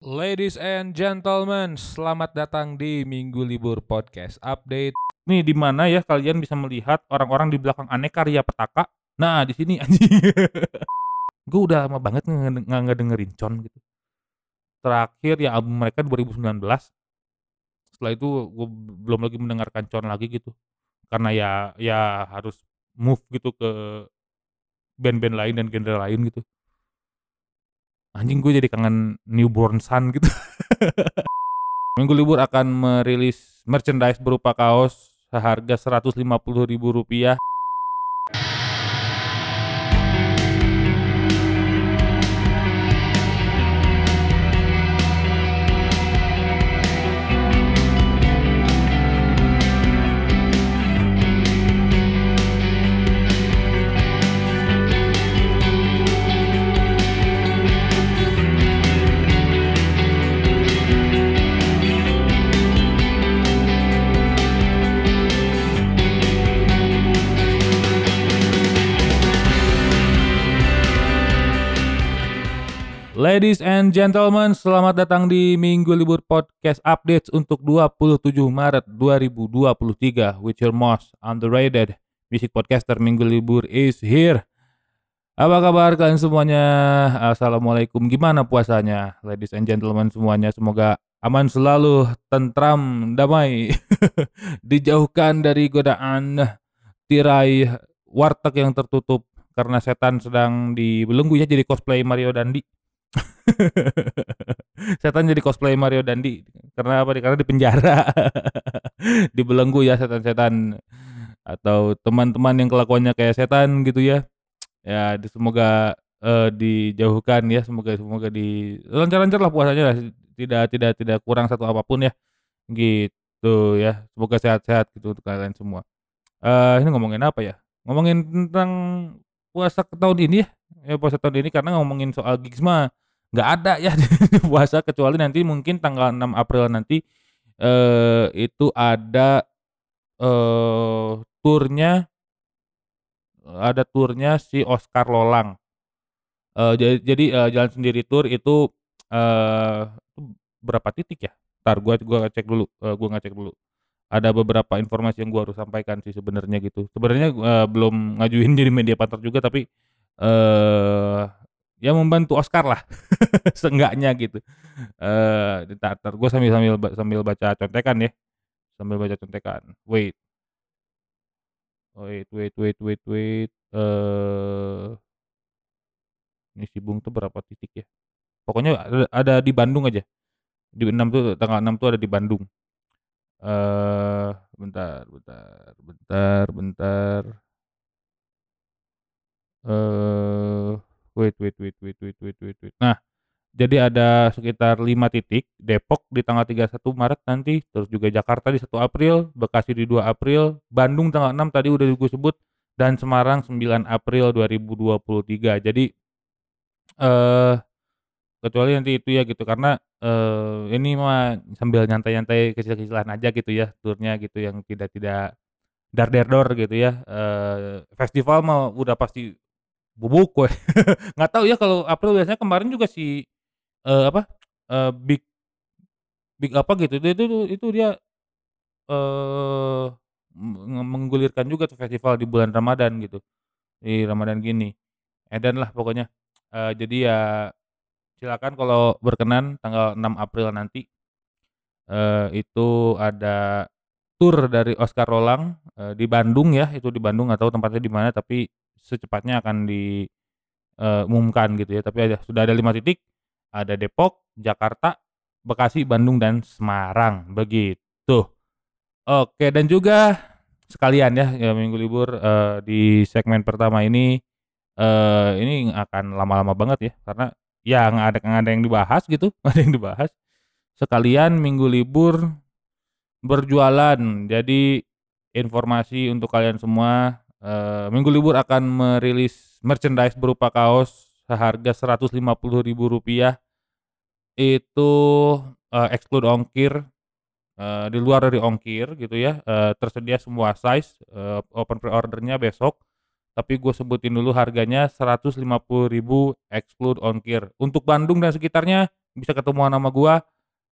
Ladies and gentlemen, selamat datang di Minggu Libur Podcast Update. Nih di mana ya kalian bisa melihat orang-orang di belakang aneka Ria Petaka. Nah, di sini anjing. gue udah lama banget nggak nggak ngedengerin Con gitu. Terakhir ya album mereka 2019. Setelah itu gue belum lagi mendengarkan Con lagi gitu. Karena ya ya harus move gitu ke band-band lain dan genre lain gitu. Anjing gue jadi kangen newborn son gitu. Minggu libur akan merilis merchandise berupa kaos seharga Rp150.000. Ladies and gentlemen, selamat datang di Minggu Libur Podcast Updates untuk 27 Maret 2023 with your most underrated music podcaster Minggu Libur is here. Apa kabar kalian semuanya? Assalamualaikum. Gimana puasanya? Ladies and gentlemen semuanya, semoga aman selalu, tentram, damai. Dijauhkan dari godaan tirai warteg yang tertutup karena setan sedang dibelenggu ya jadi cosplay Mario Dandi. setan jadi cosplay Mario Dandi karena apa? Karena di penjara, dibelenggu ya setan-setan atau teman-teman yang kelakuannya kayak setan gitu ya. Ya semoga uh, dijauhkan ya, semoga semoga di lancar-lancar lah puasanya lah, tidak tidak tidak kurang satu apa pun ya, gitu ya. Semoga sehat-sehat gitu untuk kalian semua. Uh, ini ngomongin apa ya? Ngomongin tentang puasa tahun ini ya, ya puasa tahun ini karena ngomongin soal gigs mah nggak ada ya di puasa kecuali nanti mungkin tanggal 6 April nanti eh itu ada eh turnya ada turnya si Oscar Lolang. Eh jadi jadi uh, jalan sendiri tour itu eh berapa titik ya? Ntar gua gua ngecek dulu, uh, gua ngecek dulu. Ada beberapa informasi yang gua harus sampaikan sih sebenarnya gitu. Sebenarnya uh, belum ngajuin jadi media partner juga tapi eh ya membantu Oscar lah. Seenggaknya gitu. Eh teater. Gue sambil sambil sambil baca contekan ya. Sambil baca contekan. Wait. Wait wait wait wait wait. Eh ini si Bung tuh berapa titik ya? Pokoknya ada, ada di Bandung aja. Di 6 tuh tanggal 6 tuh ada di Bandung. Eh bentar bentar bentar bentar. Eh Wait wait wait wait wait wait wait wait. Nah, jadi ada sekitar 5 titik, Depok di tanggal 31 Maret nanti, terus juga Jakarta di 1 April, Bekasi di 2 April, Bandung tanggal 6 tadi udah gue sebut, dan Semarang 9 April 2023. Jadi eh kecuali nanti itu ya gitu karena eh ini mah sambil nyantai-nyantai kecil-kecilan aja gitu ya turnya gitu yang tidak tidak dar der dor gitu ya. Eh festival mah udah pasti Bubuk weh. Nggak tahu ya kalau April biasanya kemarin juga si, uh, apa, uh, Big Big apa gitu itu itu itu dia, uh, menggulirkan juga tuh festival di bulan Ramadan gitu, di Ramadan gini. Edan lah pokoknya. Uh, jadi ya silakan kalau berkenan tanggal 6 April nanti, uh, itu ada tour dari Oscar Rolang, uh, di Bandung ya, itu di Bandung tahu tempatnya di mana tapi secepatnya akan diumumkan gitu ya, tapi ada sudah ada lima titik, ada Depok, Jakarta, Bekasi, Bandung, dan Semarang, begitu. Oke, dan juga sekalian ya, ya minggu libur uh, di segmen pertama ini uh, ini akan lama-lama banget ya karena ya nggak ada nggak ada yang dibahas gitu, nggak ada yang dibahas. Sekalian minggu libur berjualan. Jadi informasi untuk kalian semua uh, minggu libur akan merilis merchandise berupa kaos seharga Rp150.000 itu uh, exclude ongkir uh, di luar dari ongkir gitu ya. Uh, tersedia semua size uh, open pre-ordernya besok. Tapi gue sebutin dulu harganya 150.000 exclude ongkir. Untuk Bandung dan sekitarnya bisa ketemuan sama gua,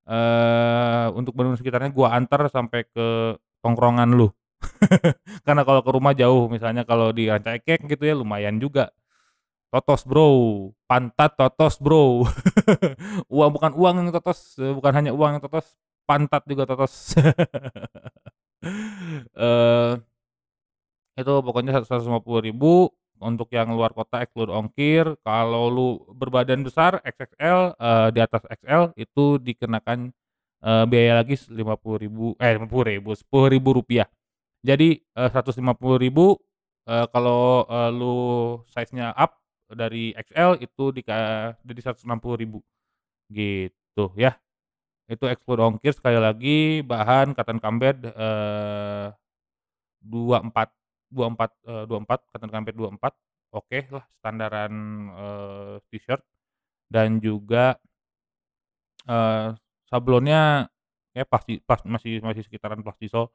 eee, untuk bener-bener sekitarnya gua antar sampai ke tongkrongan lu. Karena kalau ke rumah jauh misalnya kalau di Ranca Ekek gitu ya lumayan juga. Totos Bro, pantat totos Bro. Uang bukan uang yang totos, eee, bukan hanya uang yang totos, pantat juga totos. Eee, itu pokoknya Rp150.000 untuk yang luar kota exclude ongkir, kalau lu berbadan besar XXL, eee, di atas XL itu dikenakan, eee, biaya lagi Rp50.000 eh Rp50.000, Rp10.000. Jadi, eee, Rp150.000, eee, kalau, eee, lu size-nya up dari XL itu dika jadi Rp160.000 gitu ya. Itu exclude ongkir sekali lagi bahan cotton cambed, eee, 24 24, eee, 24 cotton cambed 24 okelah standaran, eee, T-shirt. Dan juga eee, sablonnya kayaknya pasti pas masih masih sekitaran Plastisol,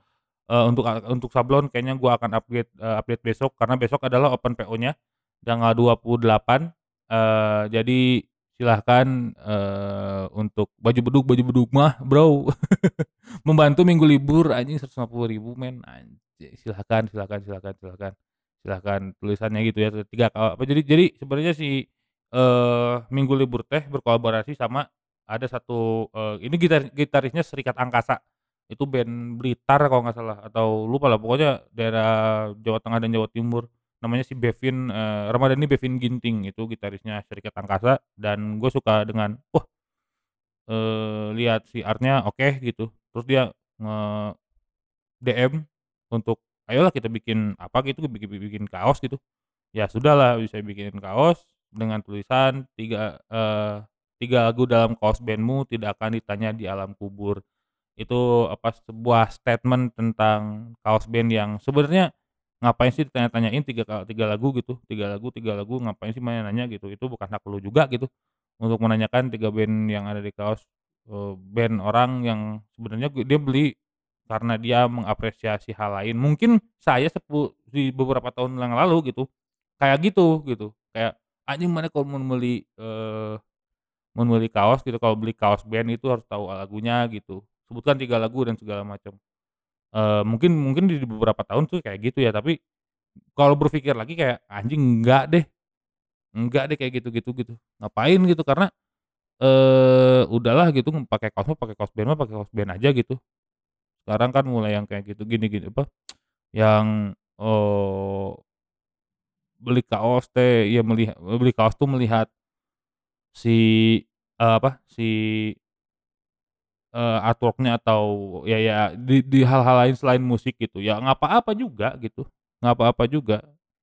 eee, untuk untuk sablon kayaknya gua akan upgrade eee, update besok karena besok adalah open PO-nya tanggal 28, eee, jadi silahkan, eee, untuk baju bedug baju bedug mah Bro, membantu minggu libur anjing Rp150.000 men. Anjay silahkan silahkan silahkan silahkan. Silahkan tulisannya gitu ya tiga apa jadi jadi sebenarnya si, eee, minggu libur teh berkolaborasi sama ada satu, eee, ini gitar gitarisnya Serikat Angkasa, itu band Blitar kalau nggak salah atau lupalah pokoknya daerah Jawa Tengah dan Jawa Timur namanya si Bevin, eee, Ramadhani Bevin Ginting itu gitarisnya Serikat Angkasa dan gua suka dengan wah, eee, lihat si art-nya oke gitu terus dia nge-DM untuk, "Ayolah kita bikin apa gitu bikin bikin kaos," gitu. Ya sudahlah bisa bikin kaos dengan tulisan tiga eee, "3 lagu dalam kaos band-mu tidak akan ditanya di alam kubur." Itu apa sebuah statement tentang kaos band yang sebenarnya ngapain sih ditanya-tanyain tiga 3 lagu gitu, 3 lagu 3 lagu ngapain sih nanya-nanya gitu, itu bukan hak lu juga gitu untuk menanyakan 3 band yang ada di kaos, eee, band orang yang sebenarnya dia beli karena dia mengapresiasi hal lain. Mungkin saya sepu di beberapa tahun yang lalu gitu, kayak gitu gitu, kayak, "Anjing maneh kalau mun meuli, eee, mun meuli kaos gitu kalau beli kaos band itu harus tahu lagunya gitu, sebutkan 3 lagu dan segala macam." Eee, mungkin mungkin di beberapa tahun tuh kayak gitu ya, tapi kalau berpikir lagi kayak, "Anjing enggak deh enggak deh kayak gitu-gitu gitu, ngapain gitu?" Karena, eee, udahlah gitu pakai kaos pakai kaos band pakai kaos band aja gitu. Sekarang kan mulai yang kayak gitu gini gini apa, yang, eee, beli kaos teh ya meliha beli kaos tuh melihat si, eee, apa, si eee, artwork-nya atau ya ya di di hal-hal lain selain musik gitu, ya nggak apa-apa juga gitu, nggak apa-apa juga,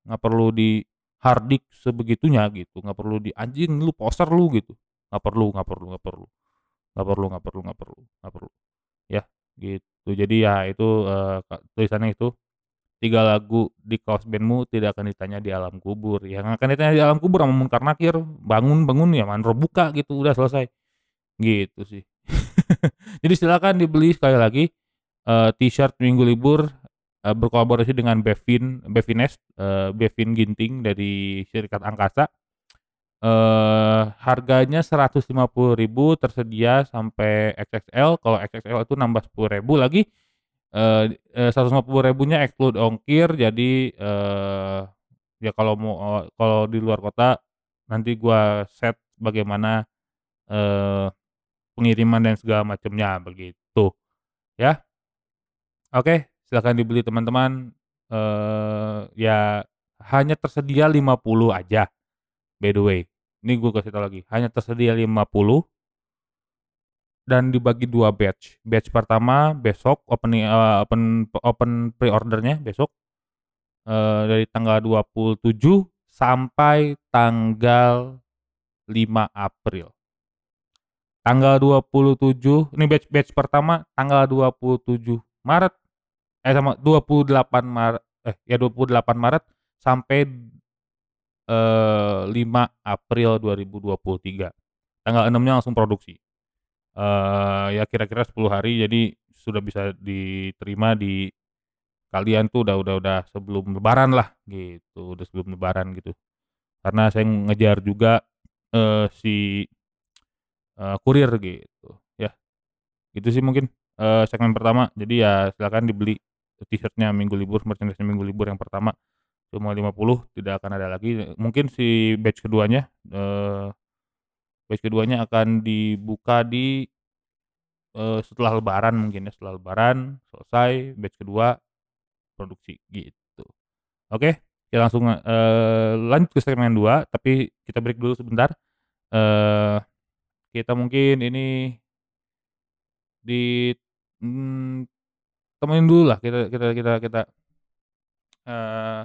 nggak perlu dihardik sebegitunya gitu, nggak perlu di, "Anjing lu poser lu," gitu, nggak perlu nggak perlu nggak perlu. Nggak perlu nggak perlu nggak perlu nggak perlu, ya gitu. Jadi ya itu, ka tulisannya itu, "3 lagu di kaos band-mu tidak akan ditanya di alam kubur." Yang akan ditanya di alam kubur sama Munkar Nakir, "Bangun bangun ya manro buka," gitu. Udah selesai, gitu sih. Jadi silakan dibeli sekali lagi, eee, T-shirt minggu libur, eee, berkolaborasi dengan Bevin Bevines, eee, Bevin Ginting dari Serikat Angkasa, eee, harganya Rp150.000 tersedia sampai XXL, kalau XXL itu nambah Rp10.000 lagi, eee eee, Rp150.000-nya exclude ongkir. Jadi, eee, ya kalau mau, eee, kalau di luar kota nanti gua set bagaimana, eee, pengiriman dan segala macemnya begitu, ya. Oke, silakan dibeli teman-teman, eee, ya hanya tersedia 50 aja, by the way, ini gua kasih tahu lagi, hanya tersedia 50 dan dibagi 2 batch, batch pertama besok openi eee, open open pre-order-nya besok, eee, dari tanggal 27 sampai tanggal 5 April. Tanggal 27 ini batch batch pertama tanggal 27 Maret, eh sama 28 Mare eh ya 28 Maret sampai, eee, 5 April 2023, tanggal 6-nya langsung produksi. Eee, ya kira-kira 10 hari jadi sudah bisa diterima di kalian tuh udah udah udah sebelum lebaran lah gitu, udah sebelum lebaran gitu. Karena saya ngejar juga, eee, si eee, kurir gitu ya. Itu sih mungkin, eee, segmen pertama. Jadi ya silakan dibeli T-shirt-nya Minggu Libur, merchandise Minggu Libur yang pertama. Cuma 50 tidak akan ada lagi, mungkin si batch keduanya, eee, batch keduanya akan dibuka di eee, setelah lebaran mungkin ya, setelah lebaran selesai batch kedua produksi gitu. Oke, kita langsung, eee, lanjut ke segmen 2 tapi kita break dulu sebentar, eee, kita mungkin ini di mmm, temenin dululah kita kita kita kita eee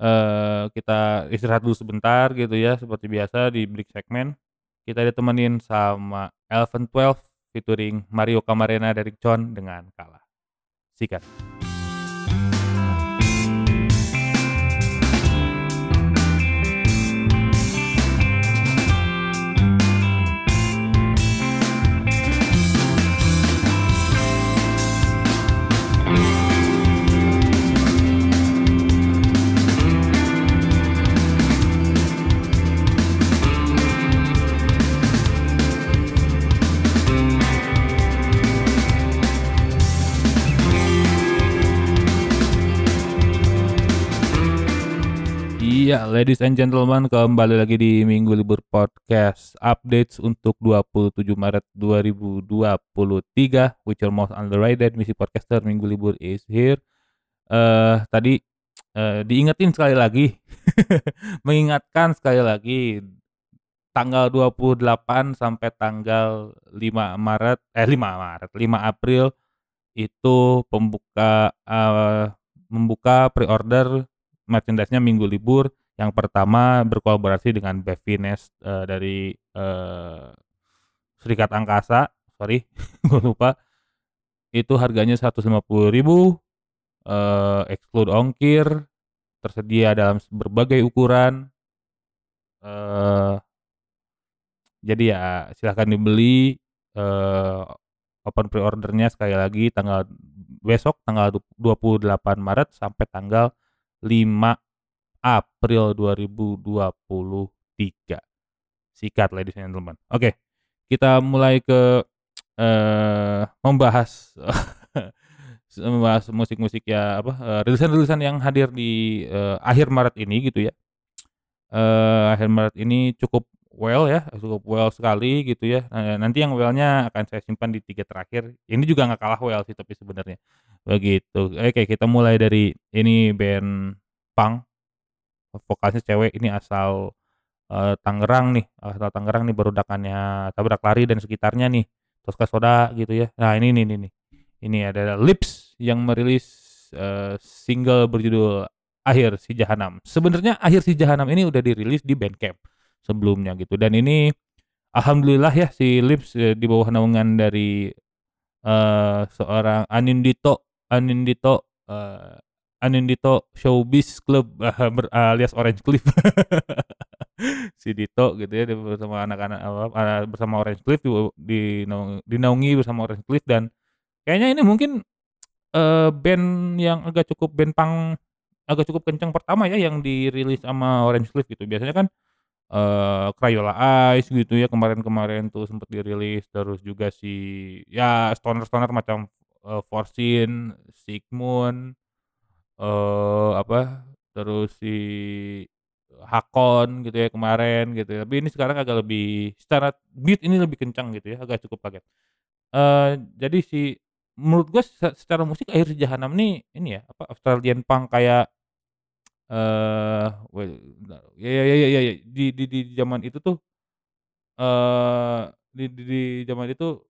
eee, kita istirahat dulu sebentar gitu ya seperti biasa di break segmen, kita ditemenin sama Elven 12 featuring Mario Camarena dari Con dengan Kalah. Sikat. Iya, ladies and gentlemen, kembali lagi di Minggu Libur Podcast, updates untuk 27 Maret 2023, with your most underrated misi podcaster Minggu Libur is here. Eee, tadi, eee, diingetin sekali lagi, mengingatkan sekali lagi, tanggal 28 sampai tanggal 5 Maret eh 5 Maret, 5 April itu pembuka eee, membuka pre-order merchandise-nya Minggu Libur, yang pertama berkolaborasi dengan Bevines, eee, dari, eee, Serikat Angkasa, sorry gua lupa. Itu harganya Rp150.000, eee, exclude ongkir, tersedia dalam berbagai ukuran. Eee jadi ya silahkan dibeli, eee, open pre-order-nya sekali lagi tanggal besok tanggal du 28 Maret sampai tanggal 5 April 2023. Sikat ladies and gentlemen. Oke, kita mulai ke, eee, membahas membahas musik-musik ya apa, eee, rilisan-rilisan yang hadir di, eee, akhir Maret ini gitu ya. Eee, akhir Maret ini cukup well ya, cukup well sekali gitu ya, eee, nanti yang well-nya akan saya simpan di 3 terakhir, ini juga nggak kalah well sih tapi sebenarnya, begitu. Oke, kita mulai dari ini band punk, vokalisnya cewek ini asal, eee, Tangerang nih, asal Tangerang nih berudakannya Tabrak Lari dan sekitarnya nih, Tosca Soda gitu ya. Nah ini nih nih ini ada Lips yang merilis, eee, single berjudul Akhir Si Jahanam. Sebenarnya Akhir Si Jahanam ini udah dirilis di Bandcamp sebelumnya gitu dan ini alhamdulillah ya si Lips, eee, di bawah naungan dari, eee, seorang Anindito Anindito, eee, Anindito Showbiz Club ber alias Orange Cliff. Si Dito gitu ya bersama anak-anak eee, bersama Orange Cliff du dinaung dinaungi bersama Orange Cliff dan kayaknya ini mungkin, eee, band yang agak cukup band punk agak cukup kenceng pertama ya yang dirilis sama Orange Cliff gitu. Biasanya kan, eee, Crayola Eyes gitu ya kemarin-kemarin tuh sempet dirilis, terus juga si ya stoner-stoner macam, eee, Foursin, Sigmund, eee, apa, terus si Hakon gitu ya kemarin gitu ya, tapi ini sekarang agak lebih secara beat ini lebih kencang gitu ya, agak cukup kaget. Eee, jadi si menurut gua se secara musik Akhir Jahanam nih ini ya, apa, Australian punk kayak, we bentar, ya ya ya ya ya, di di di zaman itu tuh, eee, di di di zaman itu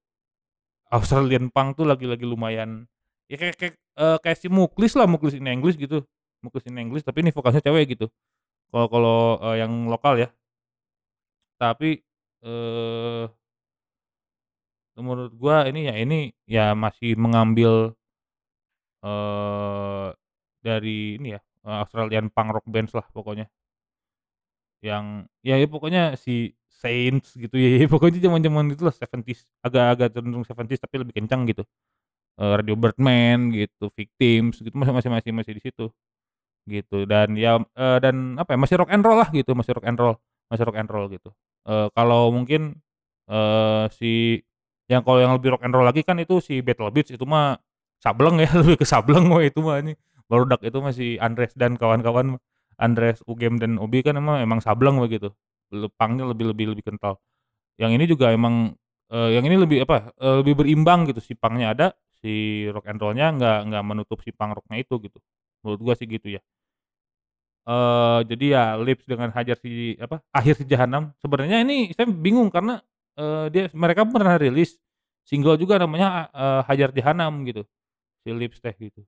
Australian punk tuh lagi lagi lumayan ya kayak kayak, eee, kayak si Muklis lah, Muklis In English gitu, Muklis In English tapi ini vokalisnya cewek gitu. Kalau kalau, eee, yang lokal ya. Tapi, eee menurut gua ini ya ini ya masih mengambil eee, dari ini ya, Australian punk rock bands lah pokoknya. Yang ya ya pokoknya si Saints gitu ya, ya pokoknya zaman-zaman itulah 70s agak-agak cenderung 70s tapi lebih kencang gitu. Eee, Radio Birdman gitu, Victims gitu masih masih masih masih di situ, gitu dan ya, eee, dan apa ya, masih rock and roll lah gitu, masih rock and roll masih rock and roll gitu. Eee, kalau mungkin, eee, si yang kalau yang lebih rock and roll lagi kan itu si Battle Beats itu mah sableng ya, lebih ke sableng mah itu mah anjing. Barudak itu mah si Andres dan kawan-kawan Andres, Ugem, dan Obi kan emang emang sableng begitu, le punk-nya lebih lebih lebih kental. Yang ini juga emang, eee, yang ini lebih apa, eee, lebih berimbang gitu, si punk-nya ada, si rock and roll-nya nggak nggak menutup si punk rock-nya itu gitu, menurut gua sih gitu ya. Eee, jadi ya Lips dengan Hajar si apa, Akhir Si Jahanam, sebenarnya ini saya bingung karena, eee, dia mereka pernah rilis single juga namanya, eee, Hajar Jahanam gitu, si Lips teh gitu.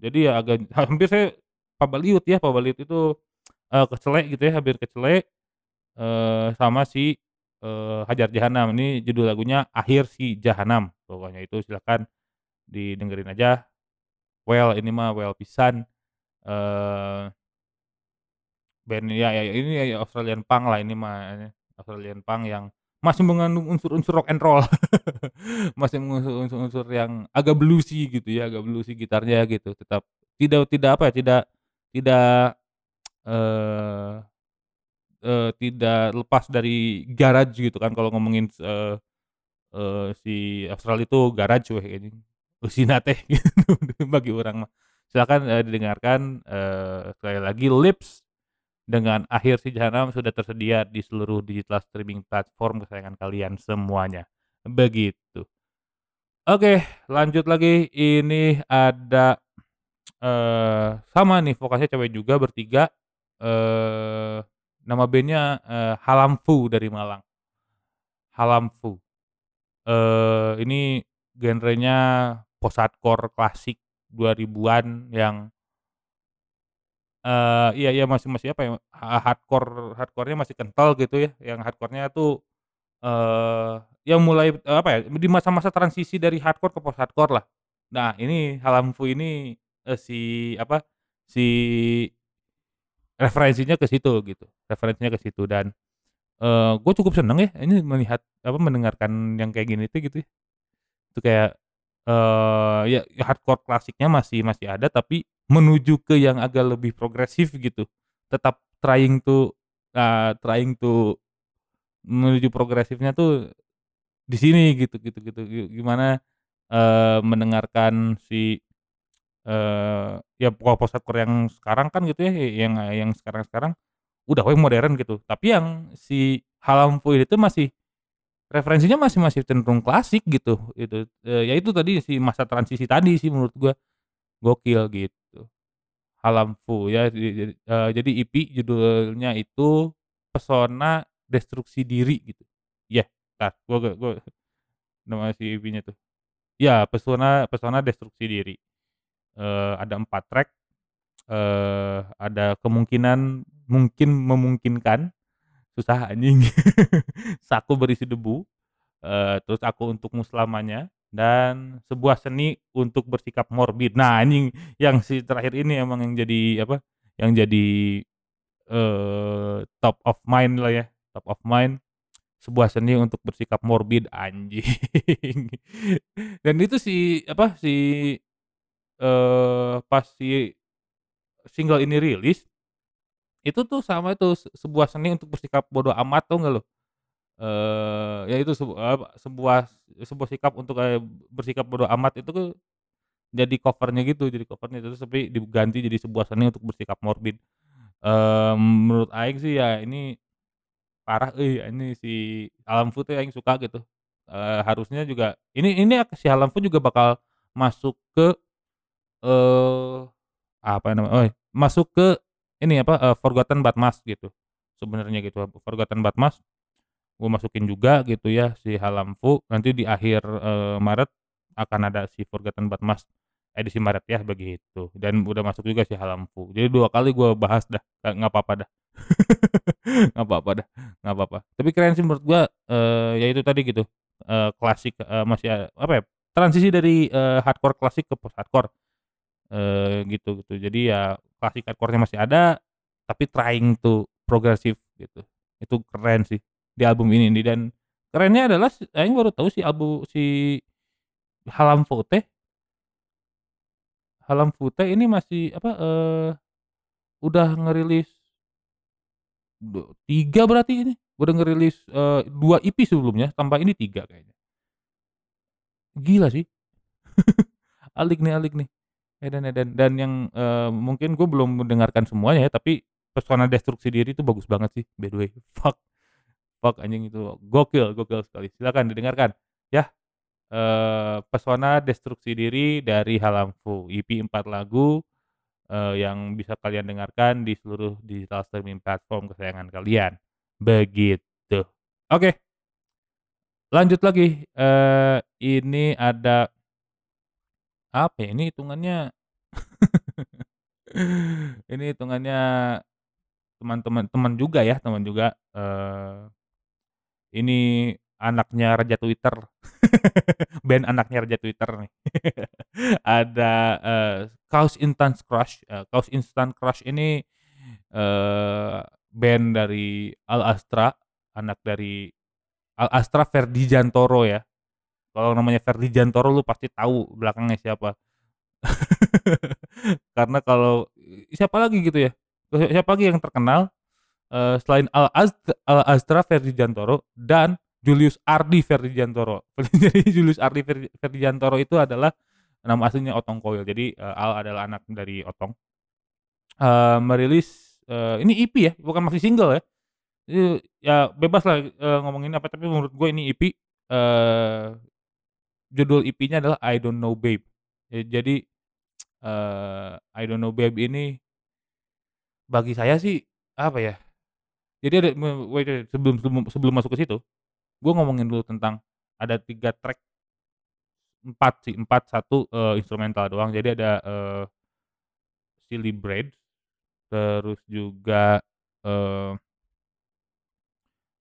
Jadi ya agak hampir saya pabaliut ya, pabaliut itu, eee, kecele gitu ya, hampir kecele, eee, sama si, eee, Hajar Jahanam, ini judul lagunya Akhir Si Jahanam, pokoknya itu. Silakan didengerin aja. Well ini mah well pisan, eee band ya ya ini ya Australian punk lah ini mah, Australian punk yang masih mengandung unsur-unsur rock and roll, masih mengandung unsur-unsur yang agak bluesy gitu ya, agak bluesy gitarnya gitu, tetap tidak tidak apa ya, tidak tidak, eee eee, tidak lepas dari garage gitu kan kalau ngomongin, eee eee, si Australia itu garage weh anjing, eusina teh gitu bagi urang mah. Silakan, eee, didengarkan, eee, sekali lagi Lips dengan Akhir Si Jahanam sudah tersedia di seluruh digital streaming platform kesayangan kalian semuanya, begitu. Oke, lanjut lagi, ini ada, eee, sama nih vokalisnya cewek juga bertiga, eee, nama bandnya, eee, Halamfu dari Malang. Halamfu, eee, ini genrenya post-hardcore klasik 2000-an yang Eee, iya iya masih masih apa ya, ha hardcore hardcore-nya masih kental gitu ya, yang hardcore-nya tuh, eee, yang mulai, eee, apa ya, di masa-masa transisi dari hardcore ke post-hardcore lah. Nah ini Halamfu ini, eee, si apa, si referensinya ke situ gitu, referensinya ke situ dan, eee, gua cukup seneng ya ini melihat apa, mendengarkan yang kayak gini tuh gitu ya. Itu kayak, eee, ya hardcore klasiknya masih masih ada tapi menuju ke yang agak lebih progresif gitu, tetap trying to, eee, trying to menuju progresifnya tuh di sini gitu gitu gitu, gi gimana, eee, mendengarkan si, ya post-hardcore yang sekarang kan gitu ya, yang yang sekarang-sekarang udah we modern gitu, tapi yang si Halamfu itu masih referensinya masih masih cenderung klasik gitu, itu, eee, ya itu tadi si masa transisi tadi sih menurut gua, gokil gitu. Halamfu ya, jadi EP judulnya itu Pesona Destruksi Diri gitu. Yah, entar gua gua gua nama si EP-nya tuh. Ya, Pesona Pesona Destruksi Diri, eee, ada 4 track, eee, ada Kemungkinan, Mungkin Memungkinkan, susah anjing, Saku Berisi Debu, eee, terus Aku Untukmu Selamanya, dan Sebuah Seni Untuk Bersikap Morbid. Nah anjing, yang si terakhir ini emang yang jadi apa, yang jadi, eee, top of mind lah ya, top of mind, Sebuah Seni Untuk Bersikap Morbid, anjing. Dan itu si apa, si, eee, pas si single ini rilis, itu tuh sama itu, Se Sebuah Seni Untuk Bersikap Bodo Amat, tahu nggak lu? Eee, ya itu sebu apa, sebuah sebuah sikap untuk, eee, bersikap bodo amat itu tuh jadi cover-nya gitu, jadi cover-nya terus tapi diganti jadi Sebuah Seni Untuk Bersikap Morbid. Eee, menurut aing sih ya ini parah euy, ini si Halamfu teh aing suka gitu, eee, harusnya juga ini ini si Halamfu juga bakal masuk ke, eee, apa nama oh masuk ke ini apa, eee, Forgotten But Must gitu, sebenarnya gitu, Forgotten But Must gua masukin juga gitu ya si Halamfu, nanti di akhir, eee, Maret akan ada si Forgotten But Must edisi Maret ya begitu, dan udah masuk juga si Halamfu. Jadi 2 kali gua bahas dah, nggak papa dah. Nggak papa dah, nggak papa. Tapi keren sih menurut gua, eee, ya itu tadi gitu, eee, klasik, eee, masih a apa ya, transisi dari, eee, hardcore klasik ke post-hardcore, eee, gitu gitu. Jadi ya klasik hardcore-nya masih ada, tapi trying to progressive gitu, itu keren sih di album ini nih dan kerennya adalah si aing baru tahu si albu si Halamfu teh Halamfu teh ini masih apa, eee, udah ngerilis 3 berarti ini. Udah ngerilis, eee, 2 EP sebelumnya tambah ini 3 kayaknya. Gila sih. Alik nih alik nih. Edan edan dan yang, eee, mungkin gue belum mendengarkan semuanya ya, tapi Pesona Destruksi Diri itu bagus banget sih by the way. Fuck, fuck anjing itu gokil gokil sekali. Silakan didengarkan ya, eee, Pesona Destruksi Diri dari Halamfu, EP 4 lagu, eee, yang bisa kalian dengarkan di seluruh digital streaming platform kesayangan kalian, begitu. Oke. Lanjut lagi, eee, ini ada apa ya, ini hitungannya ini hitungannya teman-teman teman juga ya, teman juga, eee, ini anaknya raja Twitter. Band anaknya raja Twitter nih. Ada, eee, Chaos Instant Crush, eee, Chaos Instant Crush ini, eee, band dari Al-Astra, anak dari Al-Astra Ferdijantoro ya. Kalau namanya Ferdijantoro lu pasti tahu belakangnya siapa. Karena kalau siapa lagi gitu ya, siapa lagi yang terkenal, eee, selain Al-Ast Al-Astra Ferdijantoro dan Julius Ardi Ferdijantoro. Jadi Julius Ardi Ferdi Ferdijantoro itu adalah nama aslinya Otong Koil. Jadi, eee, Al adalah anak dari Otong. Eee, merilis, eee, ini EP ya, bukan masih single ya. Ya bebaslah, eee, ngomongin apa, tapi menurut gue ini EP, eee, judul EP-nya adalah I Don't Know Babe. Jadi, eee, I Don't Know Babe ini bagi saya sih, apa ya, jadi ada wait wait sebelum sebelum masuk ke situ, gue ngomongin dulu tentang ada 3 track 4 sih, 4, 1, eee, instrumental doang. Jadi ada, eee, Silly Braids, terus juga, eee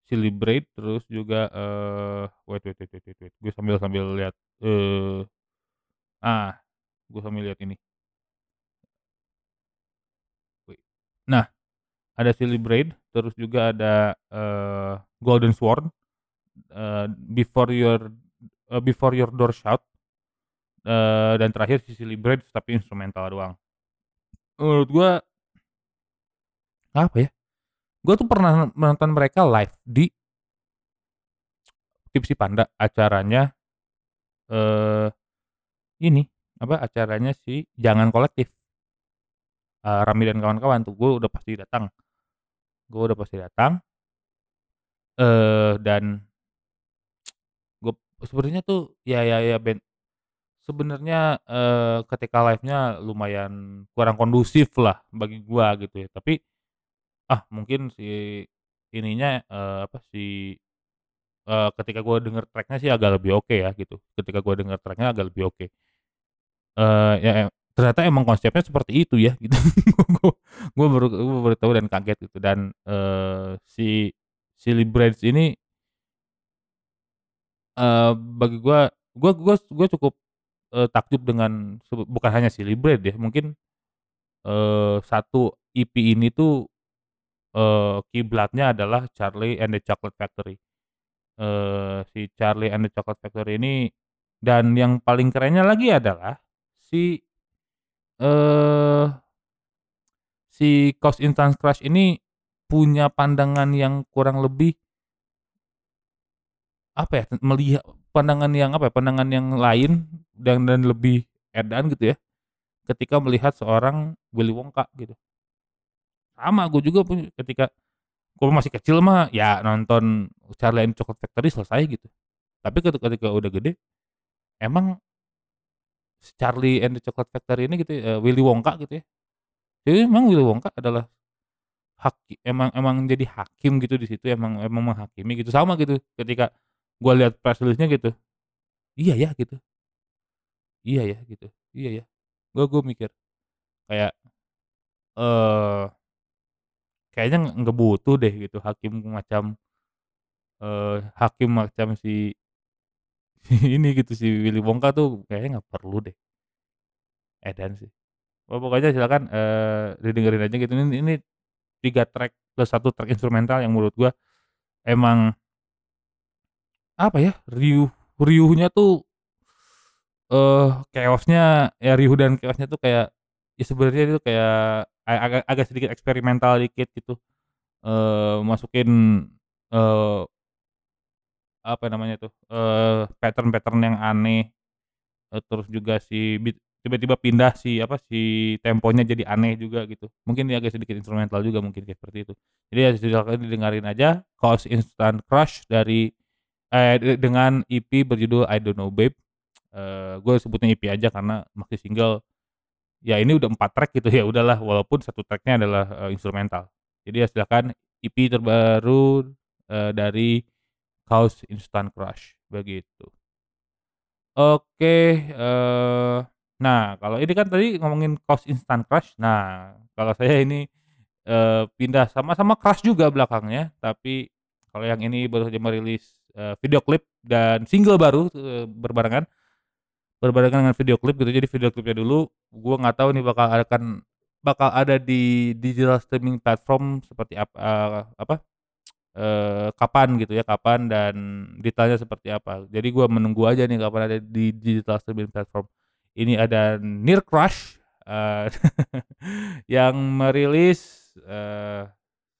Silly Braid, terus juga, eee, wait wait wait wait wait wait, gue sambil sambil lihat, eee, ah, gue sambil lihat ini. Nah, ada Silly Braid, terus juga ada, eee, Golden Sworn, eee, Before Your eee, Before Your Door Shut, eee, dan terakhir si Silly Braids tapi instrumental doang. Menurut gua apa ya, gua tuh pernah nonton mereka live di Tipsy Panda, acaranya, eee, ini, apa, acaranya si Jangan Kolektif. Eee, Ramly dan kawan-kawan tuh, gue udah pasti datang. Gue udah pasti datang. Eee, dan gue sebenarnya tuh ya ya ya band sebenarnya, eee, ketika live-nya lumayan kurang kondusif lah bagi gua gitu ya. Tapi, ah, mungkin si ininya, eee, apa, si, eee, ketika gua denger track-nya sih agak lebih oke ya gitu, ketika gua denger track-nya agak lebih oke. Eee, ya e ternyata emang konsepnya seperti itu ya gitu. Gua baru gua baru tahu dan kaget gitu dan, eee, si Silly Braids ini eee, bagi gua, gua gua gua cukup, eee, takjub dengan bukan hanya Silly Braid ya, mungkin, eee, 1 EP ini tuh, eee, kiblatnya adalah Charlie and the Chocolate Factory. Eee, si Charlie and the Chocolate Factory ini dan yang paling kerennya lagi adalah si, eee, si Chaos Instant Crush ini punya pandangan yang kurang lebih apa ya, meliha pandangan yang apa ya, pandangan yang lain dan dan lebih edan gitu ya, ketika melihat seorang Willy Wonka gitu. Sama gue juga punya ketika gue masih kecil mah ya nonton Charlie and Chocolate Factory selesai gitu. Tapi ketika ketika udah gede, emang Charlie and the Chocolate Factory ini gitu eee, Willy Wonka gitu ya, jadi memang Willy Wonka adalah haki emang emang jadi hakim gitu di situ, emang emang menghakimi gitu, sama gitu ketika gua lihat press gitu, iya ya gitu. Iya ya gitu, iya ya. Gua gua mikir kayak, eee kayaknya nggak butuh deh gitu hakim macam eee, hakim macam si si ini gitu, si Willy Wonka tuh kayaknya nggak perlu deh. Edan sih. Oh pokoknya silakan, eee, didengerin aja gitu, ini ini 3 track plus 1 track instrumental yang menurut gua emang apa ya, riuh riuhnya tuh, eee, chaos-nya, ya riuh dan chaos-nya tuh kayak, ya sebenarnya itu kayak agak agak sedikit eksperimental dikit gitu, eee, masukin, eee apa namanya tuh, eee, pattern-pattern yang aneh, eee, terus juga si tiba-tiba pindah si apa, si temponya jadi aneh juga gitu. Mungkin dia agak sedikit instrumental juga mungkin kayak seperti itu. Jadi ya silakan didengarin aja Cost Instant Crush dari eh, de dengan EP berjudul I Don't Know Babe, eee, gue sebutnya EP aja karena masih single, ya ini udah 4 track gitu ya udahlah walaupun 1 track-nya adalah, eee, instrumental. Jadi ya silakan EP terbaru, eee, dari Cost Instant Crush, begitu. Oke, eee, nah kalau ini kan tadi ngomongin Cost Instant Crush, nah kalau saya ini, eee, pindah sama-sama Crush juga belakangnya, tapi kalau yang ini baru saja merilis, eee, video klip dan single baru, eee, berbarengan berbarengan dengan video klip gitu. Jadi video klipnya dulu, gua nggak tahu nih bakal akan bakal ada di digital streaming platform seperti ap eee, apa, eee, kapan gitu ya, kapan dan detailnya seperti apa. Jadi gua menunggu aja nih kapan ada di digital streaming platform. Ini ada Near Crush, eee, yang merilis, eee,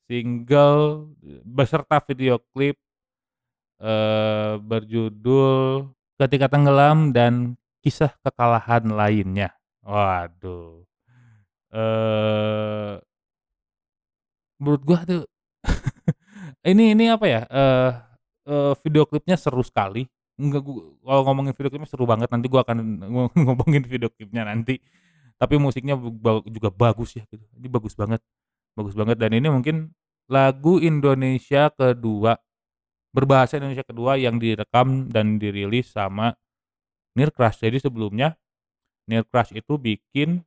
single beserta video klip, eee, berjudul Ketika Tenggelam dan Kisah Kekalahan Lainnya. Waduh, eee menurut gua tuh ini ini apa ya, eee eee, video klipnya seru sekali, enggak kalau ngomongin video klipnya seru banget, nanti gua akan ngo ngomongin video klipnya nanti. Tapi musiknya juga bagus ya gitu, ini bagus banget bagus banget dan ini mungkin lagu Indonesia kedua, berbahasa Indonesia kedua yang direkam dan dirilis sama Near Crush. Jadi sebelumnya Near Crush itu bikin,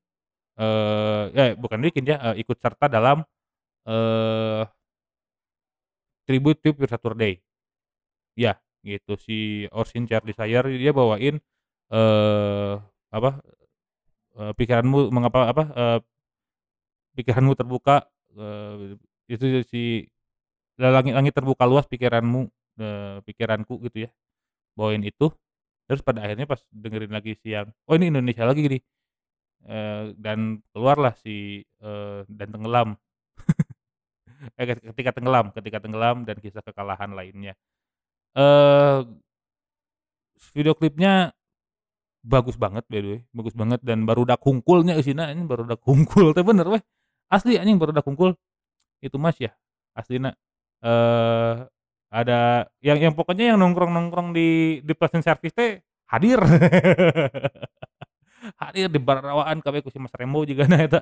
eh bukan bikin ya, eee, ikut serta dalam, eee Tribute to Pure Saturday. Iya, gitu si Osin Child Desire dia bawain, eee, apa, eee, pikiranmu mengapa apa, eee, pikiranmu terbuka, eee, itu si la langit langit terbuka luas pikiranmu, eee, pikiranku gitu ya, bawain itu, terus pada akhirnya pas dengerin lagi si yang, oh ini Indonesia lagi nih, eee, dan keluarlah si, eee, Dan Tenggelam. Eh, ket Ketika Tenggelam Ketika Tenggelam dan Kisah Kekalahan Lainnya. Eee video klipnya bagus banget by the way, bagus banget dan barudak hungkul nya eusina anjing barudak hungkul teh bener weh, asli anjing barudak hungkul, itu mah syah aslina, eee, ada yang yang pokoknya yang nongkrong-nongkrong di di Passion Service teh hadir. Hadir di barawaan kabeh ku Mas Rembo jigana eta,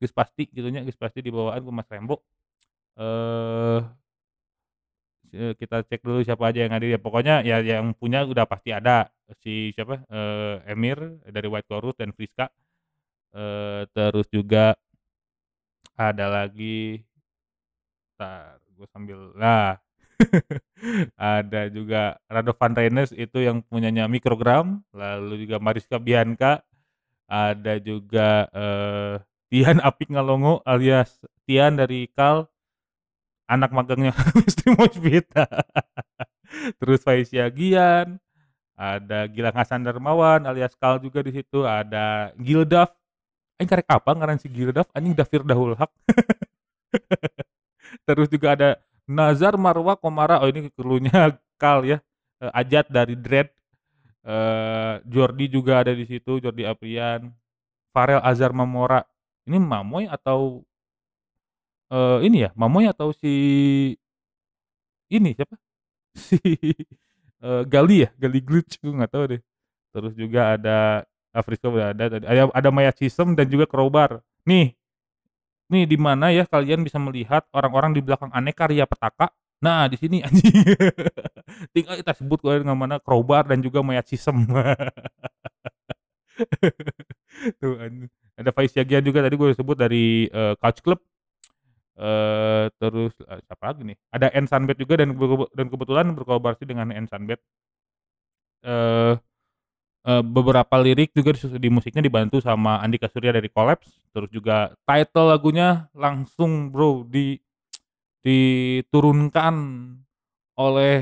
geus pasti gitu nya, geus pasti dibawaan ku Mas Rembo. Eee eee, kita cek dulu siapa aja yang hadir ya, pokoknya ya yang punya udah pasti ada, si siapa, eee, Emir dari White Chorus dan Friska, eee, terus juga ada lagi entar gua sambil nah, ada juga Radovan Renes itu yang punyanya Microgram, lalu juga Mariska Bianca, ada juga, eee, Tian Apik Ngalongo alias Tian dari KAL, anak magangnya Lesti Moshpit, terus Faisya Gian, ada Gilang Hasan Darmawan alias KAL juga di situ, ada Gildav, aing karek apal ngaran si Gildav? Anjing David Dahul Haq. Terus juga ada Nazar Marwa Komara, oh ini krunya KAL ya, eee, Ajat dari Dread, eee, Jordi juga ada di situ, Jordi Aprian, Farel Azhar Mamora, ini Mamoy atau eee, ini ya, Mamoy atau si ini siapa, si, eee, Galih ya, Galih Glutch gua nggak tahu deh. Terus juga ada Afriska udah ada ada ada Mayat System dan juga Crowbar. Nih nih di mana ya kalian bisa melihat orang-orang di belakang Aneka Ria Petaka, nah di sini anjing. Tinggal kita sebut we ngamana Crowbar dan juga Mayat System. Tuh anjing, ada Faisya Gian juga tadi gua sebut dari, eee, Couch Club, eee, terus, eee, siapa lagi nih, ada En Sunbet juga dan dan kebetulan berkolaborasi dengan En Sunbet. Eee eee, beberapa lirik juga disus di musiknya dibantu sama Andika Surya dari Collapse, terus juga title lagunya langsung Bro di diturunkan oleh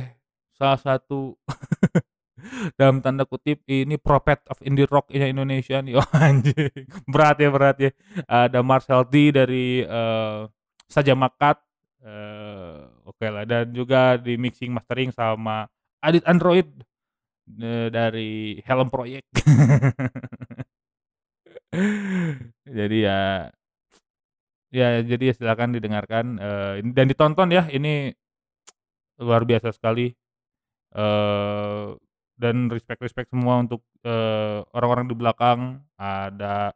salah satu dalam tanda kutip ini "Prophet of Indie Rock-nya Indonesia" nih, oh anjing. Berat ya berat ya. Ada Marcel D dari, eee, Saja Makaat, eee, okelah dan juga di mixing mastering sama Adit Android, dari Helm Project. Jadi ya ya jadi silakan didengarkan, eee, dan ditonton ya ini luar biasa sekali, eee, dan respect-respect semua untuk, eee, orang-orang di belakang ada,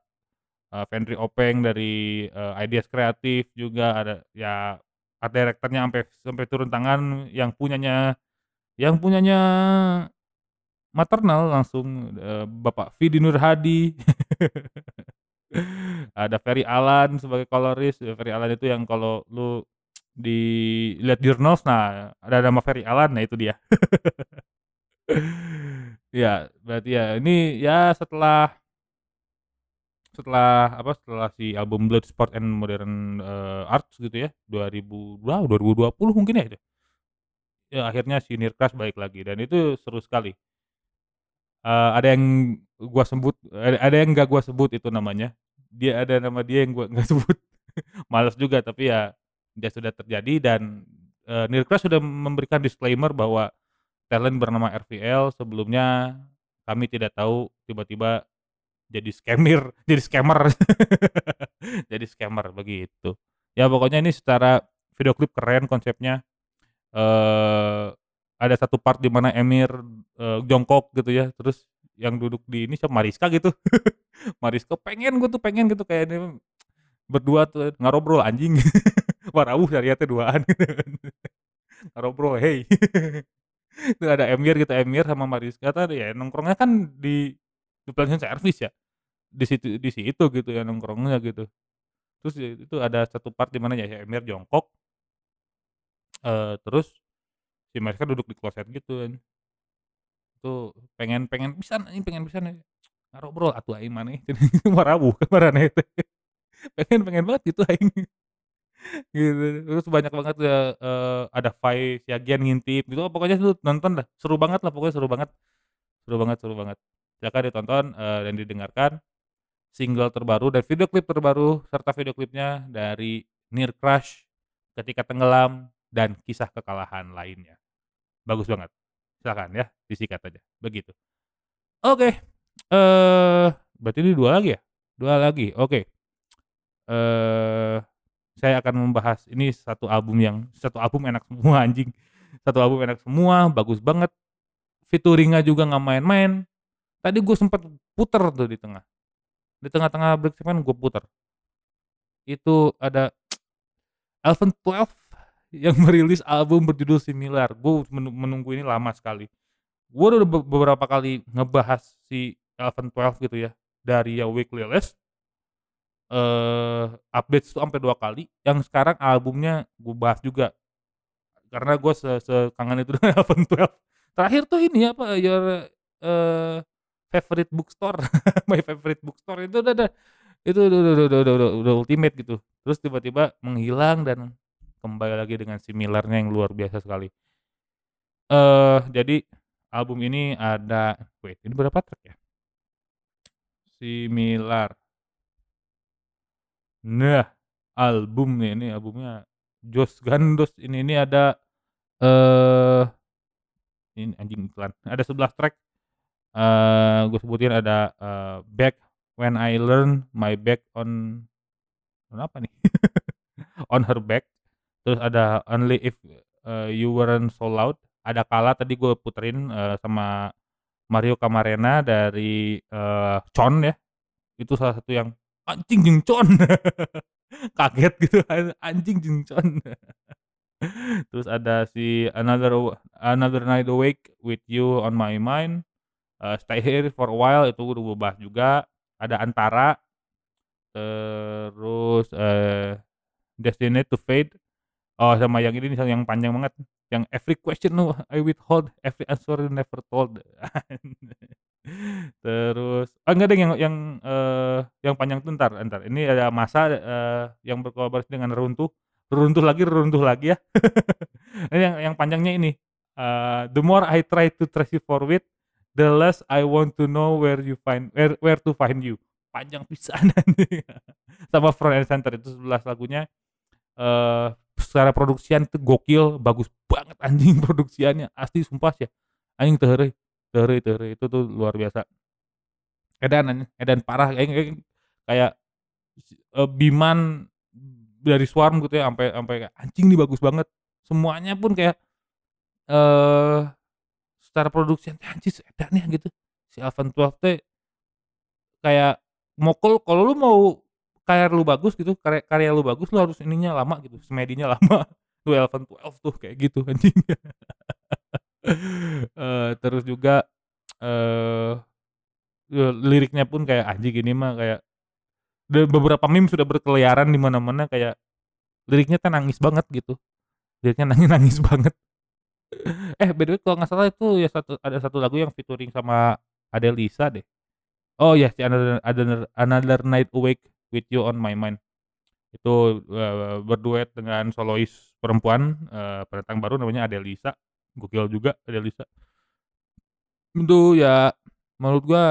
eee, Fendri Openg dari, eee, Ideas Kreatif juga ada ya art director-nya ampe sampai turun tangan yang punyanya yang punyanya Maternal langsung, eee, Bapak Vidi Nur Hadi. Ada Ferry Alan sebagai coloris, Ferry Alan itu yang kalau lu dilihat jurnals, nah ada nama Ferry Alan, nah itu dia. Iya, berarti ya ini ya setelah setelah apa, setelah si album Bloodsport and Modern, eee, Arts gitu ya, 2000 wow 2020 mungkin ya itu? Ya akhirnya si Nirkras balik lagi dan itu seru sekali. Eee, ada yang gua sebut ada yang nggak gua sebut itu namanya, dia ada nama dia yang gua nggak sebut, males juga tapi ya, ya sudah terjadi dan, eee, Nirkras sudah memberikan disclaimer bahwa talent bernama RVL sebelumnya kami tidak tahu tiba-tiba jadi scammer jadi scammer. Jadi scammer begitu. Ya pokoknya ini secara video klip keren konsepnya, eee, ada satu part di mana Emir, eee, jongkok gitu ya, terus yang duduk di ini siapa, Mariska gitu. Mariska pengen gua tuh, pengen gitu kayak dia berdua tuh ngarobrol anjing. Warawuh ternyata duaan gitu kan. Ngarobrol, "Hey." Tuh ada Emir gitu, Emir sama Mariska tadi ya nongkrongnya kan di Supply Service ya, di situ di situ gitu ya nongkrongnya gitu. Terus ya itu ada satu part di mana ya Emir jongkok eee, terus si Mariska duduk di kloset gitu kan. Tuh pengen pengen pisan anjing, pengen pisan ya, ngarobrol atuh aing maneh cenah warawuh kan maraneh teh. Pengen pengen banget gitu aing. Gitu, terus banyak banget ya, eee, ada Fai Siagian ngintip gitu, oh pokoknya lu nonton dah, seru banget lah pokoknya seru banget. Seru banget seru banget. Silakan ditonton, eee, dan didengarkan single terbaru dan video klip terbaru serta video klipnya dari Nirkrash, Ketika Tenggelam, dan Kisah Kekalahan Lainnya. Bagus banget. Silakan ya, disikat aja, begitu. Oke, eee, berarti ini 2 lagi ya? 2 lagi, oke. Eee, saya akan membahas ini satu album yang satu album enak semua anjing, satu album enak semua, bagus banget, featuring-nya juga nggak main-main. Tadi gua sempet puter tuh di tengah, di tengah-tengah break segmen gua puter. Itu ada Alven 12 yang merilis album berjudul Similar, menu menunggu ini lama sekali. Gua udah be beberapa kali ngebahas si Alven 12 gitu ya, dari yang weekly list eee, update tuh ampe 2 kali, yang sekarang albumnya gua bahas juga. Karena gua se sekangen itu dengan Alven 12. Terakhir tuh ini apa, your, eee, favorite bookstore, my favorite bookstore itu udah udah itu udah udah udah udah udah udah ultimate gitu. Terus tiba-tiba menghilang dan kembali lagi dengan Similar-nya yang luar biasa sekali. Eee, jadi album ini ada wait ini berapa track ya? Similar. Nah, album nih, ini albumnya jos gandos ini ini ada, eee, ini anjing iklan, ada 11 track, eee, gua sebutin ada, eee, Back, When I Learn My Back on on apa nih? On Her Back, terus ada Only If, eee, You Weren't So Loud, ada Kala tadi gua puterin, eee, sama Mario Camarena dari, eee, Con ya, itu salah satu yang anjing jeung Con, kaget gitu kan, anjing jeung Con. Terus ada si Another Another Night Awake With You On My Mind, eee, Stay Here For A While itu udah gua bahas juga, ada Antara, terus, eee, Destined To Fade, oh sama yang ini nih yang panjang banget, yang Every Question No I Withhold, Every Answer Never Told. Terus oh enggak deng yang yang, eee, yang panjang tuh entar entar, ini ada Masa, eee, yang berkolaborasi dengan Reruntuh, Reruntuh lagi Reruntuh lagi ya. Ini yang yang panjangnya ini, eee, The More I Try To Trace You Forward, The Less I Want To Know Where You Find Where Where To Find You, panjang pisan anjing. Sama Front and Center itu 11 lagunya, eee, secara produksian itu gokil, bagus banget anjing produksiannya, asli sumpah heureuy teu heureuy teu heureuy, itu tuh luar biasa. Edan anjing, edan parah. Aing aing kayak, eee, Biman dari Swarm gitu ya, ampe kayak anjing nih bagus banget, semuanya pun kayak, eee, secara produksian teh anjing edan ya gitu, si 12 teh kayak mokol kalau lu mau karya lu bagus gitu, karya karya lu bagus lu harus ininya lama gitu, semedinya lama, tuh Alpha 12 tuh kayak gitu anjing. Eee, terus juga, eee, eee, liriknya pun kayak anjing ini mah kayak dan beberapa meme sudah berkeliaran di mana-mana kayak liriknya teh nangis banget gitu, liriknya nangis-nangis banget. Eh, by the way kalau nggak salah itu ya satu ada satu lagu yang featuring sama Adelisa deh. Oh ya si Another Another Another Night Awake with You on My Mind. Itu, eee, berduet dengan solois perempuan, eee, pendatang baru namanya Adelisa, gokil juga Adelisa. Itu ya menurut gua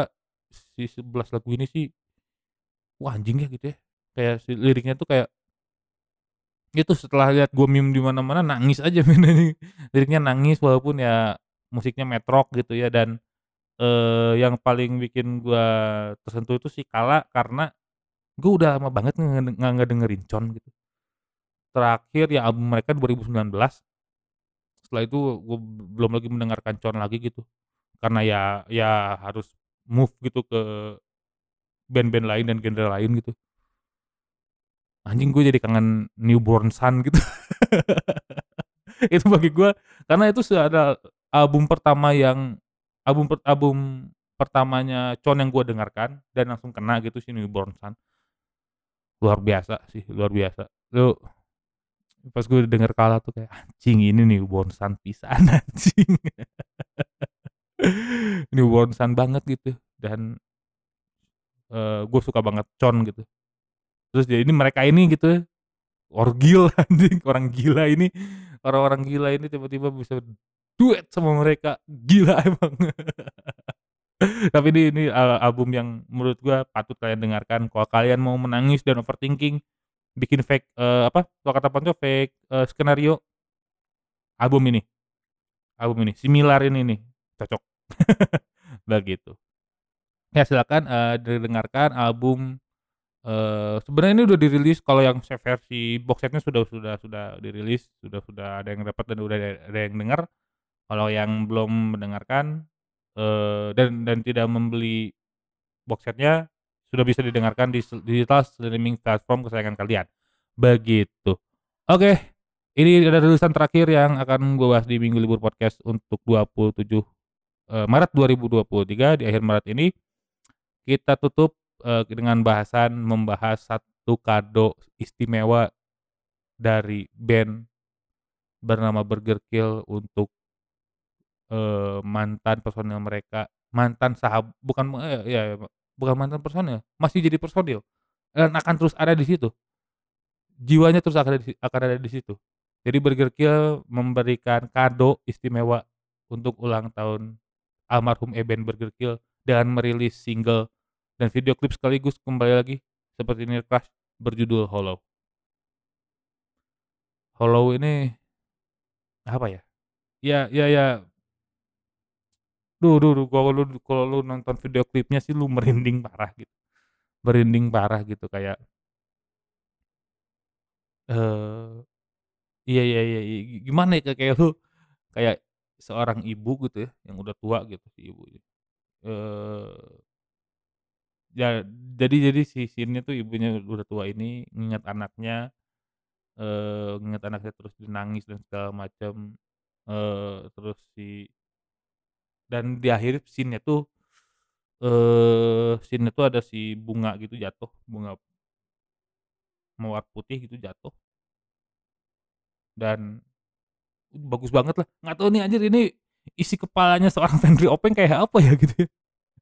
si 11 lagu ini sih wah anjing ya gitu ya, kayak si liriknya tuh kayak itu setelah lihat gua meme di mana-mana nangis aja liriknya nangis walaupun ya musiknya metrok gitu ya dan, eee, yang paling bikin gua tersentuh itu si Kala karena gua udah lama banget nge nggak ngedengerin Con gitu. Terakhir ya album mereka 2019. Setelah itu gua belum lagi mendengarkan Con lagi gitu, karena ya ya harus move gitu ke band-band lain dan genre lain gitu. Anjing gue jadi kangen Newborn Sun gitu. Itu bagi gua karena itu sudah ada album pertama yang album album pertamanya Con yang gua dengarkan dan langsung kena gitu si Newborn Sun. Luar biasa sih, luar biasa. Lu pas gue denger Kala tuh kayak anjing ini Newborn Sun pisan anjing. Newborn Sun banget gitu dan, eee, gua suka banget Con gitu. Terus ya ini mereka ini gitu, orgil anjing, orang gila ini, orang-orang gila ini tiba-tiba bisa duet sama mereka, gila emang. Tapi ini ini, eee, album yang menurut gua patut kalian dengarkan kalau kalian mau menangis dan overthinking, bikin fake, eee, apa, kalau kata Panco fake, eee, skenario album ini album ini, Similar ini nih, cocok. Begitu. Ya silakan, eee, didengarkan album, eee, sebenarnya ini udah dirilis kalau yang versi box set-nya sudah sudah sudah dirilis, sudah sudah ada yang dapat dan udah ada yang denger. Kalau yang belum mendengarkan, eee, dan dan tidak membeli box set-nya, sudah bisa didengarkan di digital streaming platform kesayangan kalian, begitu. Oke, ini adalah rilisan terakhir yang akan gua bahas di Minggu Libur Podcast untuk 27, eee, Maret 2023 di akhir Maret ini. Kita tutup, eee, dengan bahasan membahas satu kado istimewa dari band bernama Burger Kill untuk, eee, mantan personil mereka, mantan sahab bukan eee, ya ya bukan mantan personil, masih jadi personil dan akan terus ada di situ. Jiwanya terus akan ada di akan ada di situ. Jadi Burger Kill memberikan kado istimewa untuk ulang tahun almarhum Eben Burger Kill dengan merilis single dan video klip sekaligus kembali lagi seperti Near Crush berjudul Hollow. Hollow ini apa ya, ya ya ya duh duh duh kalau lu kalau lu nonton video klipnya sih lu merinding parah gitu, merinding parah gitu kayak eee, iya iya iya iya gi gimana ya, kayak lu kayak seorang ibu gitu ya, yang udah tua gitu si ibu eee ya jadi jadi si scene-nya tuh ibunya udah tua ini nginget anaknya, eee, nginget anaknya terus dia nangis dan segala macem, eee, terus si dan di akhir scene-nya tuh, eee, scene-nya tuh ada si bunga gitu jatuh, bunga mawar putih gitu jatuh. Dan bagus banget lah, nggak tahu nih anjir ini isi kepalanya seorang Fenry Openg kayak apa ya gitu ya.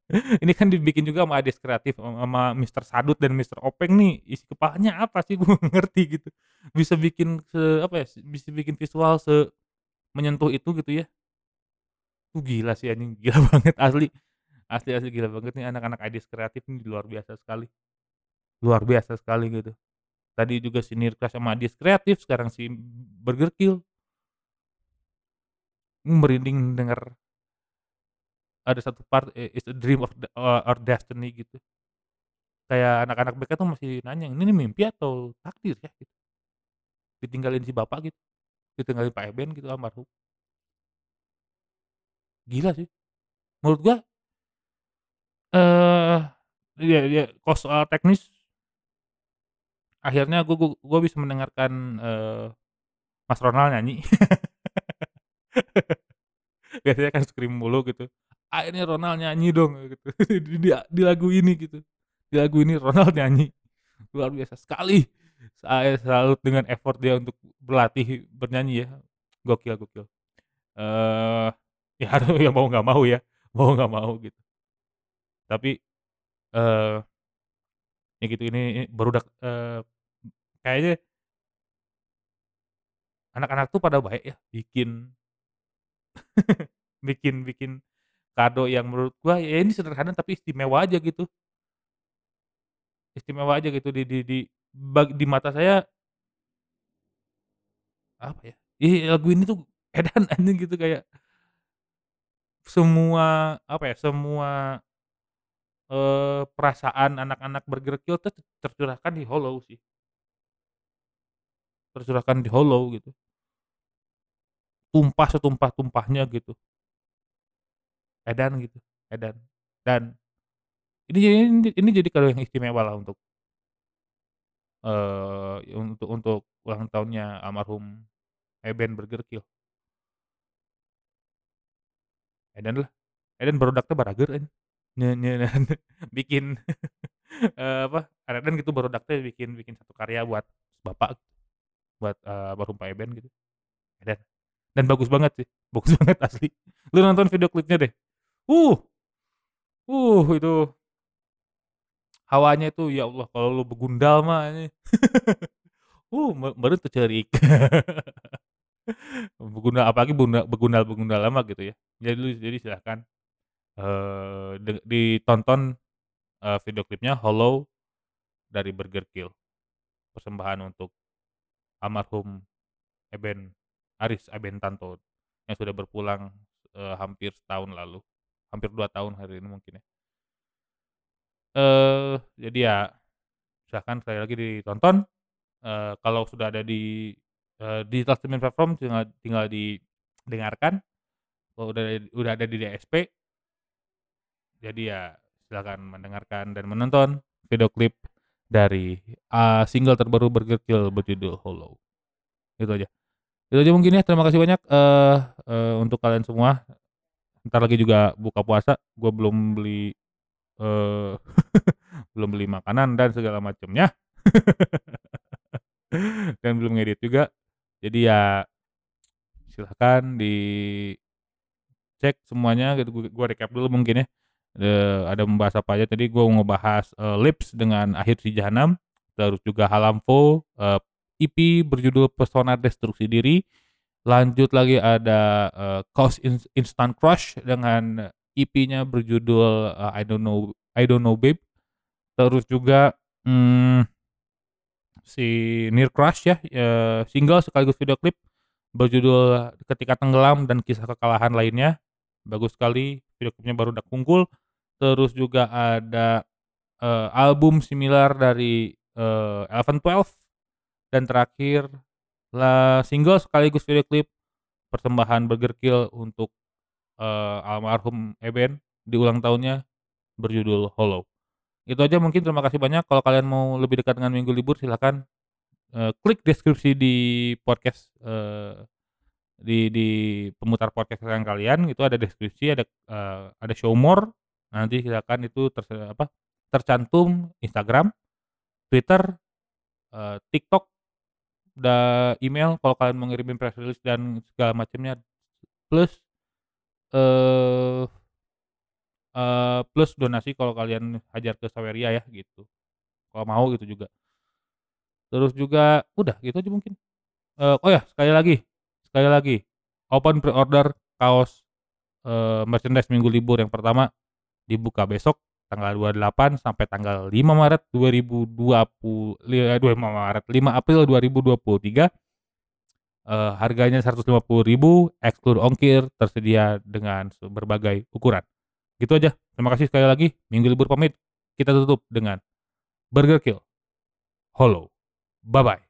Ini kan dibikin juga sama Ades Kreatif sama Mister Sadut dan Mister Openg nih, isi kepalanya apa sih nggak ngerti gitu. Bisa bikin se apa ya, bisa bikin visual se menyentuh itu gitu ya. Uh, gila sih anjing, gila banget asli. Asli asli gila banget nih anak-anak Ades Kreatif nih luar biasa sekali. Luar biasa sekali gitu. Tadi juga si Nirkras sama Dies Kreatif, sekarang si Burger Kill. Mmm, merinding denger ada satu part, eee, "It's a dream of the or or destiny" gitu. Kayak anak-anak BK tuh masih nanya, "Ini nih mimpi atau takdir ya?" Gitu. Ditinggalin si bapak gitu, ditinggalin Pak Eben gitu almarhum. Gila sih, menurut gua eee, iya iya, kalau soal teknis akhirnya gu gu gua bisa mendengarkan, eee, Mas Ronald nyanyi. Biasanya kan scream mulu gitu, akhirnya Ronald nyanyi dong gitu, di di di lagu ini gitu, di lagu ini Ronald nyanyi, luar biasa sekali. Saya salut dengan effort dia untuk berlatih bernyanyi ya, gokil gokil. Eee, ya ya mau nggak mau ya, mau nggak mau gitu. Tapi, eee, ya gitu ini ini barudak eee, kayaknya anak-anak tuh pada baik ya, bikin bikin bikin kado yang menurut gua ya ini sederhana tapi istimewa aja gitu. Istimewa aja gitu di di di bag di mata saya apa ya, ih lagu ini tuh edan anjing gitu kayak semua apa ya, semua eee, perasaan anak-anak Burger Kill tuh tercurahkan di Hollow sih. Tercurahkan di Hollow gitu. Tumpah setumpah-tumpahnya gitu. Edan gitu, edan. Dan ini ini ini jadi kado yang istimewa lah untuk eee, untuk untuk ulang tahunnya almarhum Eben Burger Kill. Edan lah, barudak teh barager nyeuneuhan bikin eee, apa, kareden gitu teh bikin bikin satu karya buat bapak, buat, eee, almarhum Pak Eben gitu, edan. Dan bagus banget sih, bagus banget asli. Lu nonton video klipnya deh, uh uh, itu hawanya itu ya Allah kalau lu begundal mah ini, uh, teu ceurik. Begundal apalagi bunda begundal-begundal lama gitu ya. Jadi jadi silahkan, eee, de ditonton, eee, video klipnya Hollow dari Burger Kill. Persembahan untuk almarhum Eben, Aris Eben Tanto yang sudah berpulang, eee, hampir setahun lalu, hampir 2 tahun hari ini mungkin ya. Eee, jadi ya silahkan sekali lagi ditonton, eee, kalau sudah ada di, eee, digital streaming platform tinggal tinggal didengarkan, kalau udah udah ada di DSP jadi ya silakan mendengarkan dan menonton video klip dari, eee, single terbaru Burger Kill berjudul Hollow. Itu aja. Itu aja mungkin ya, terima kasih banyak, eee eee, untuk kalian semua. Entar lagi juga buka puasa, gua belum beli, eee, belum beli makanan dan segala macemnya. Dan belum ngedit juga, jadi ya silahkan dicek semuanya gitu, gu gua recap dulu mungkin ya, eee, ada membahas apa aja. Tadi mau ngebahas, eee, Lips dengan Akhir Si Jahanam, terus juga Halamvo, eee, EP berjudul Pesona Destruksi Diri, lanjut lagi ada, eee, Cause Ins Instant Crush dengan EP-nya berjudul, eee, I Don't Know I Don't Know Babe, terus juga, mmm, si Nirkras ya, eee, single sekaligus video klip berjudul Ketika Tenggelam dan Kisah Kekalahan Lainnya, bagus sekali video klipnya Barudak Wungkul, terus juga ada, eee, album similar dari, eee, Eleven Twelve, dan terakhir, la single sekaligus video klip persembahan Burger Kill untuk, eee, almarhum Eben di ulang tahunnya berjudul Hollow. Itu aja mungkin terima kasih banyak, kalau kalian mau lebih dekat dengan Minggu Libur silahkan, eee, klik deskripsi di podcast, eee, di di pemutar podcast kesayangan kalian. Itu ada deskripsi ada, eee, ada show more, nanti silakan itu terse apa, tercantum Instagram, Twitter, eee, TikTok, da email. Kalau kalian mau press release dan segala macemnya, plus, eee eee, plus donasi kalau kalian hajar ke Saweria ya gitu, kalau mau gitu juga. Terus juga udah gitu aja mungkin, eee, oh ya sekali lagi sekali lagi, open pre-order kaos, eee, merchandise Minggu Libur yang pertama dibuka besok. tanggal 28 sampai tanggal 5 Maret 2020 li- 2 Maret 5 April 2023 eh, harganya 150.000 eksklud ongkir tersedia dengan berbagai ukuran. Gitu aja. Terima kasih sekali lagi. Minggu libur pamit. Kita tutup dengan Burger Kill. Hollow. Bye bye.